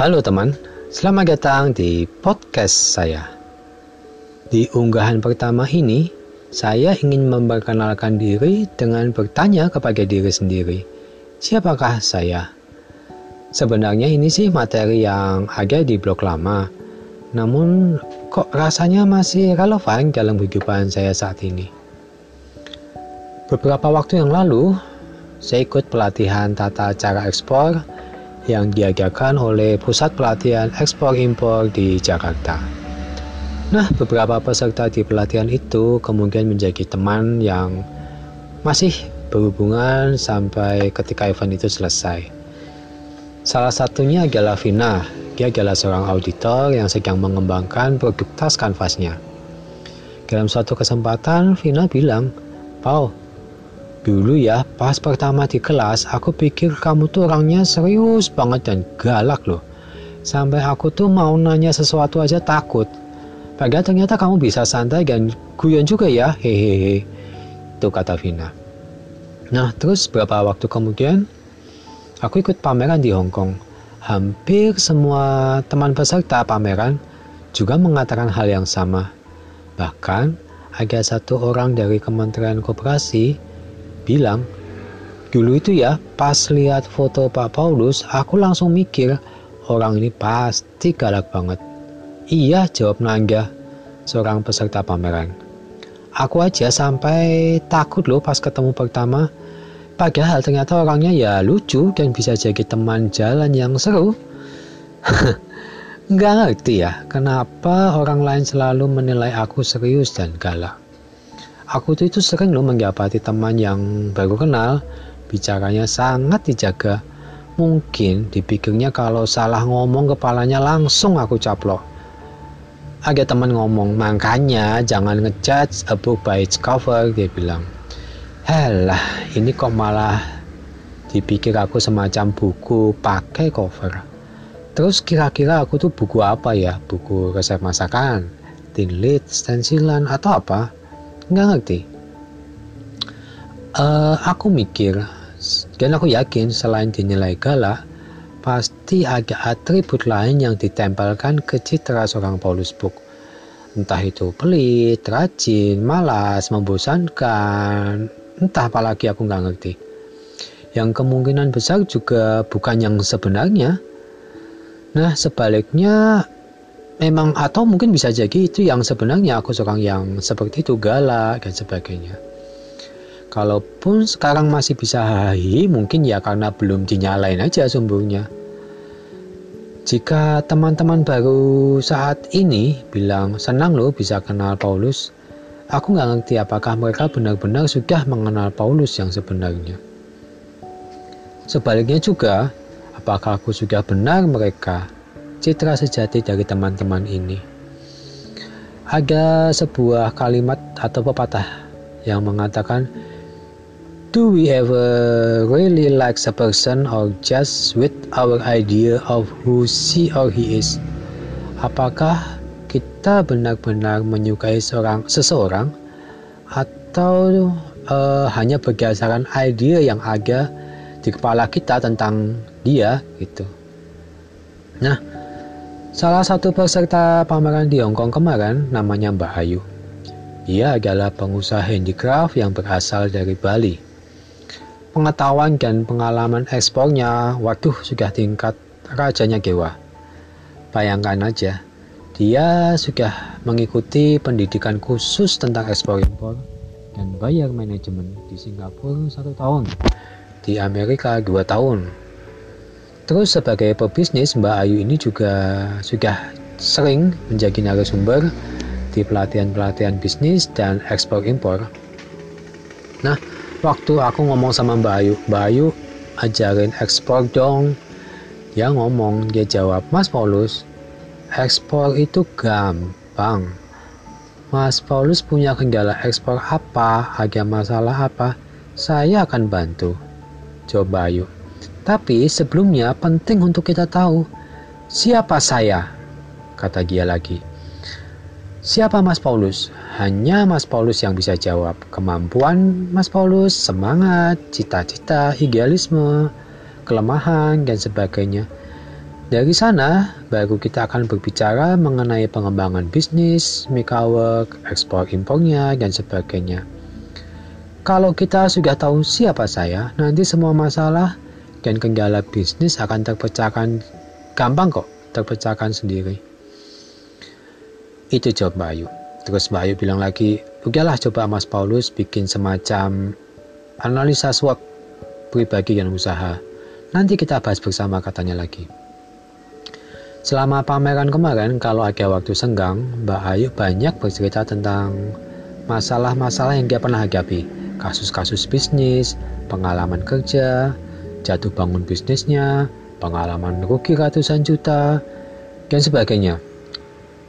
Halo teman, selamat datang di podcast saya. Di unggahan pertama ini, saya ingin memperkenalkan diri dengan bertanya kepada diri sendiri, siapakah saya? Sebenarnya ini sih materi yang ada di blog lama, namun kok rasanya masih relevan dalam kehidupan saya saat ini. Beberapa waktu yang lalu, saya ikut pelatihan tata cara ekspor yang diadakan oleh Pusat Pelatihan Ekspor Impor di Jakarta. Nah, beberapa peserta di pelatihan itu kemudian menjadi teman yang masih berhubungan sampai ketika event itu selesai. Salah satunya adalah Vina. Dia adalah seorang auditor yang sedang mengembangkan produk tas kanvasnya. Dalam suatu kesempatan, Vina bilang, Pau, Dulu ya, pas pertama di kelas, aku pikir kamu tuh orangnya serius banget dan galak loh. Sampai aku tuh mau nanya sesuatu aja takut. Padahal ternyata kamu bisa santai dan guyon juga ya, hehehe. Itu kata Vina. Nah, terus beberapa waktu kemudian, aku ikut pameran di Hong Kong. Hampir semua teman peserta pameran juga mengatakan hal yang sama. Bahkan, ada satu orang dari Kementerian Koperasi bilang, dulu itu ya pas lihat foto Pak Paulus, aku langsung mikir orang ini pasti galak banget. Iya, jawab Nangga, seorang peserta pameran. Aku aja sampai takut loh pas ketemu pertama. Padahal ternyata orangnya ya lucu dan bisa jadi teman jalan yang seru. Nggak ngerti ya, kenapa orang lain selalu menilai aku serius dan galak. Aku tuh itu sering loh mendapati teman yang baru kenal, bicaranya sangat dijaga. Mungkin dipikirnya kalau salah ngomong kepalanya langsung aku caplok. Ada teman ngomong, makanya jangan ngejudge a book by its cover, dia bilang. Helah, ini kok malah dipikir aku semacam buku pakai cover. Terus kira-kira aku tuh buku apa ya? Buku resep masakan, tin lead, stensilan, atau apa? Nggak ngerti. Uh, aku mikir dan aku yakin selain dinilai galak pasti ada atribut lain yang ditempelkan ke citra seorang Paulus Book. Entah itu pelit, rajin, malas, membosankan. Entah apalagi aku nggak ngerti. Yang kemungkinan besar juga bukan yang sebenarnya. Nah sebaliknya memang atau mungkin bisa jadi itu yang sebenarnya aku seorang yang seperti itu galak dan sebagainya. Kalaupun sekarang masih bisa hahi, mungkin ya karena belum dinyalain aja sumbernya. Jika teman-teman baru saat ini bilang senang loh bisa kenal Paulus, aku nggak ngerti apakah mereka benar-benar sudah mengenal Paulus yang sebenarnya. Sebaliknya juga, apakah aku sudah benar mereka citra sejati dari teman-teman ini. Ada sebuah kalimat atau pepatah yang mengatakan, Do we ever really like a person or just with our idea of who she or he is? Apakah kita benar-benar menyukai seorang seseorang atau uh, hanya berdasarkan ide yang ada di kepala kita tentang dia gitu. Nah, Salah satu peserta pameran di Hong Kong kemarin namanya Mbak Ayu. Ia adalah pengusaha handicraft yang berasal dari Bali. Pengetahuan dan pengalaman ekspornya, waduh sudah tingkat rajanya Gewa. Bayangkan aja, dia sudah mengikuti pendidikan khusus tentang ekspor impor dan bayar manajemen di Singapura satu tahun, di Amerika dua tahun, Terus sebagai pebisnis, Mbak Ayu ini juga sudah sering menjadi narasumber di pelatihan-pelatihan bisnis dan ekspor impor. Nah, waktu aku ngomong sama Mbak Ayu, Mbak Ayu ajarin ekspor dong. Dia ngomong, dia jawab, Mas Paulus, ekspor itu gampang. Mas Paulus punya kendala ekspor apa, ada masalah apa, saya akan bantu. Coba yuk. Tapi sebelumnya penting untuk kita tahu siapa saya, kata dia lagi. Siapa Mas Paulus? Hanya Mas Paulus yang bisa jawab. Kemampuan Mas Paulus, semangat, cita-cita, idealisme, kelemahan, dan sebagainya. Dari sana, baru kita akan berbicara mengenai pengembangan bisnis, work, ekspor impornya, dan sebagainya. Kalau kita sudah tahu siapa saya, nanti semua masalah dan kendala bisnis akan terpecahkan gampang kok, terpecahkan sendiri. Itu jawab Mbak Ayu. Terus Mbak Ayu bilang lagi, udahlah coba Mas Paulus bikin semacam analisa SWOT pribadi dan usaha. Nanti kita bahas bersama katanya lagi. Selama pameran kemarin, kalau ada waktu senggang, Mbak Ayu banyak bercerita tentang masalah-masalah yang dia pernah hadapi, kasus-kasus bisnis, pengalaman kerja, jatuh bangun bisnisnya, pengalaman rugi ratusan juta, dan sebagainya.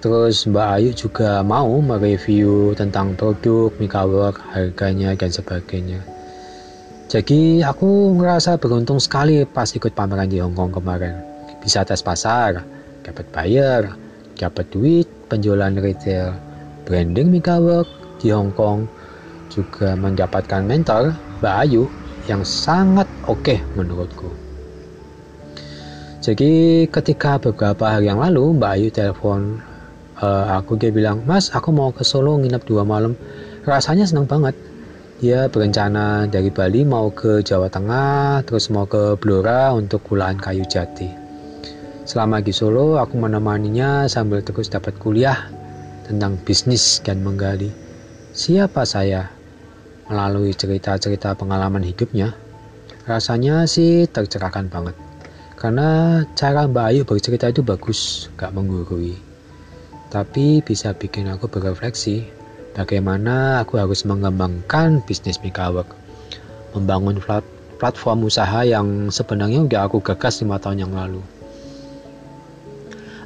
Terus Mbak Ayu juga mau mereview tentang produk, Mikawork, harganya, dan sebagainya. Jadi aku ngerasa beruntung sekali pas ikut pameran di Hong Kong kemarin. Bisa tes pasar, dapat buyer, dapat duit, penjualan retail, branding Work di Hong Kong, juga mendapatkan mentor Mbak Ayu yang sangat oke okay menurutku. Jadi ketika beberapa hari yang lalu Mbak Ayu telepon uh, aku dia bilang, Mas aku mau ke Solo nginep dua malam. Rasanya senang banget. Dia berencana dari Bali mau ke Jawa Tengah, terus mau ke Blora untuk kulaan kayu jati. Selama di Solo, aku menemaninya sambil terus dapat kuliah tentang bisnis dan menggali siapa saya melalui cerita-cerita pengalaman hidupnya. Rasanya sih tercerahkan banget. Karena cara Mbak Ayu bercerita itu bagus, gak menggurui. Tapi bisa bikin aku berefleksi bagaimana aku harus mengembangkan bisnis Work, membangun platform usaha yang sebenarnya udah aku gagas lima tahun yang lalu.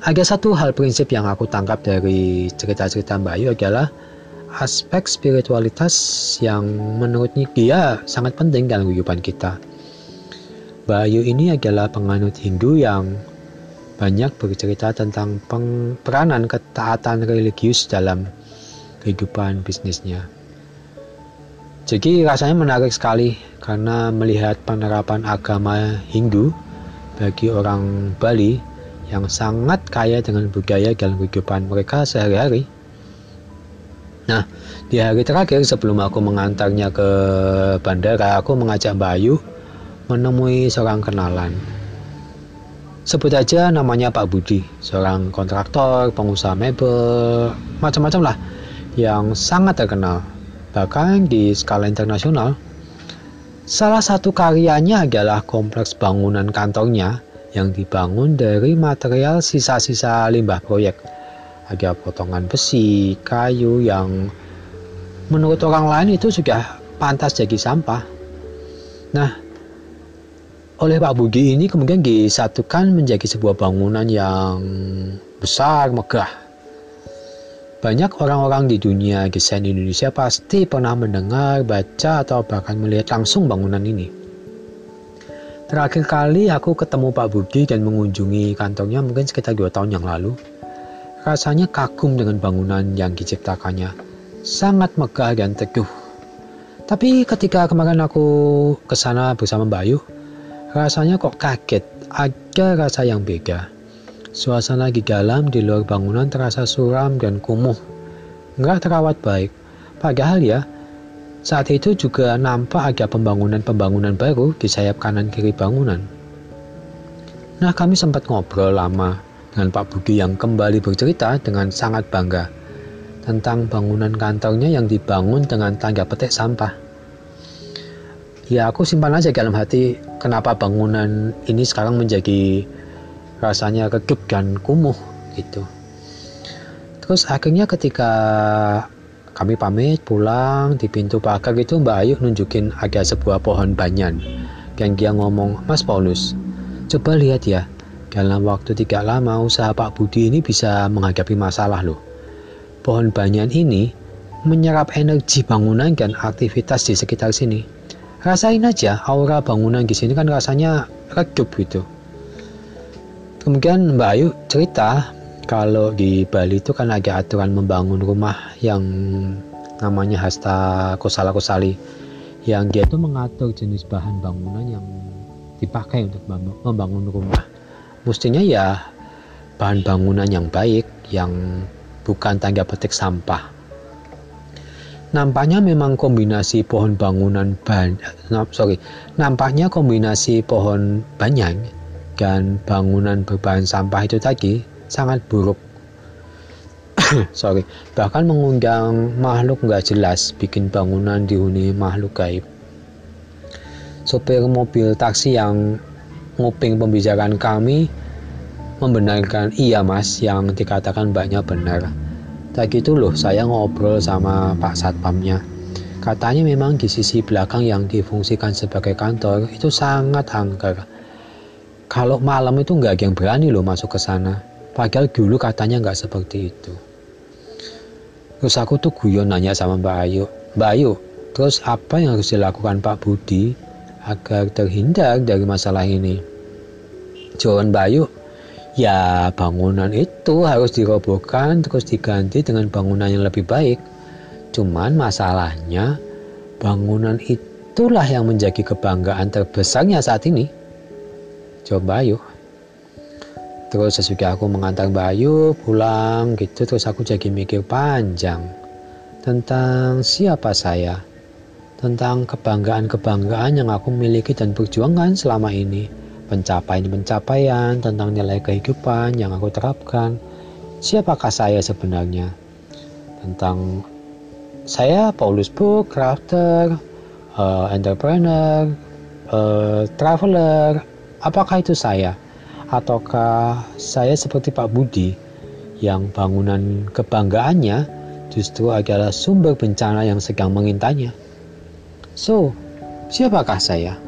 Ada satu hal prinsip yang aku tangkap dari cerita-cerita Mbak Ayu adalah aspek spiritualitas yang menurutnya dia sangat penting dalam kehidupan kita. Mbak Ayu ini adalah penganut Hindu yang banyak bercerita tentang peranan ketaatan religius dalam kehidupan bisnisnya. Jadi rasanya menarik sekali karena melihat penerapan agama Hindu bagi orang Bali yang sangat kaya dengan budaya dalam kehidupan mereka sehari-hari. Nah, di hari terakhir sebelum aku mengantarnya ke bandara, aku mengajak Bayu menemui seorang kenalan. Sebut aja namanya Pak Budi, seorang kontraktor, pengusaha mebel, macam-macam lah, yang sangat terkenal, bahkan di skala internasional. Salah satu karyanya adalah kompleks bangunan kantornya yang dibangun dari material sisa-sisa limbah proyek. Ada potongan besi, kayu yang menurut orang lain itu sudah pantas jadi sampah. Nah, oleh Pak Budi ini kemudian disatukan menjadi sebuah bangunan yang besar, megah. Banyak orang-orang di dunia desain Indonesia pasti pernah mendengar, baca, atau bahkan melihat langsung bangunan ini. Terakhir kali aku ketemu Pak Budi dan mengunjungi kantornya mungkin sekitar dua tahun yang lalu. Rasanya kagum dengan bangunan yang diciptakannya. Sangat megah dan teguh. Tapi ketika kemarin aku ke sana bersama Bayu, rasanya kok kaget. Ada rasa yang beda. Suasana di dalam di luar bangunan terasa suram dan kumuh. Nggak terawat baik. Padahal ya, saat itu juga nampak ada pembangunan-pembangunan baru di sayap kanan kiri bangunan. Nah kami sempat ngobrol lama dengan Pak Budi yang kembali bercerita dengan sangat bangga tentang bangunan kantornya yang dibangun dengan tangga petik sampah. Ya aku simpan aja dalam hati kenapa bangunan ini sekarang menjadi rasanya redup dan kumuh gitu. Terus akhirnya ketika kami pamit pulang di pintu pagar itu Mbak Ayu nunjukin ada sebuah pohon banyan. Dan dia ngomong, Mas Paulus, coba lihat ya, dalam waktu tidak lama usaha Pak Budi ini bisa menghadapi masalah loh. Pohon banyan ini menyerap energi bangunan dan aktivitas di sekitar sini. Rasain aja aura bangunan di sini kan rasanya redup gitu. Kemudian Mbak Ayu cerita kalau di Bali itu kan ada aturan membangun rumah yang namanya hasta kosala kosali yang dia itu mengatur jenis bahan bangunan yang dipakai untuk membangun rumah mestinya ya bahan bangunan yang baik, yang bukan tangga petik sampah. Nampaknya memang kombinasi pohon bangunan ban, sorry, nampaknya kombinasi pohon banyak dan bangunan berbahan sampah itu tadi sangat buruk. sorry, bahkan mengundang makhluk nggak jelas bikin bangunan dihuni makhluk gaib. Sopir mobil taksi yang nguping pembicaraan kami membenarkan iya mas yang dikatakan banyak benar. Tak gitu loh saya ngobrol sama Pak Satpamnya. Katanya memang di sisi belakang yang difungsikan sebagai kantor itu sangat angker. Kalau malam itu nggak yang berani loh masuk ke sana. Padahal dulu katanya nggak seperti itu. Terus aku tuh guyon nanya sama Mbak Ayu. Mbak Ayu, terus apa yang harus dilakukan Pak Budi agar terhindar dari masalah ini. Jawaban Bayu, ya bangunan itu harus dirobohkan terus diganti dengan bangunan yang lebih baik. Cuman masalahnya bangunan itulah yang menjadi kebanggaan terbesarnya saat ini. Coba Bayu. Terus sesudah aku mengantar Bayu pulang gitu terus aku jadi mikir panjang tentang siapa saya tentang kebanggaan-kebanggaan yang aku miliki dan perjuangkan selama ini, pencapaian-pencapaian tentang nilai kehidupan yang aku terapkan. Siapakah saya sebenarnya? Tentang saya Paulus Book, crafter, uh, entrepreneur, uh, traveler. Apakah itu saya? Ataukah saya seperti Pak Budi yang bangunan kebanggaannya justru adalah sumber bencana yang sedang mengintanya? So, siapakah saya?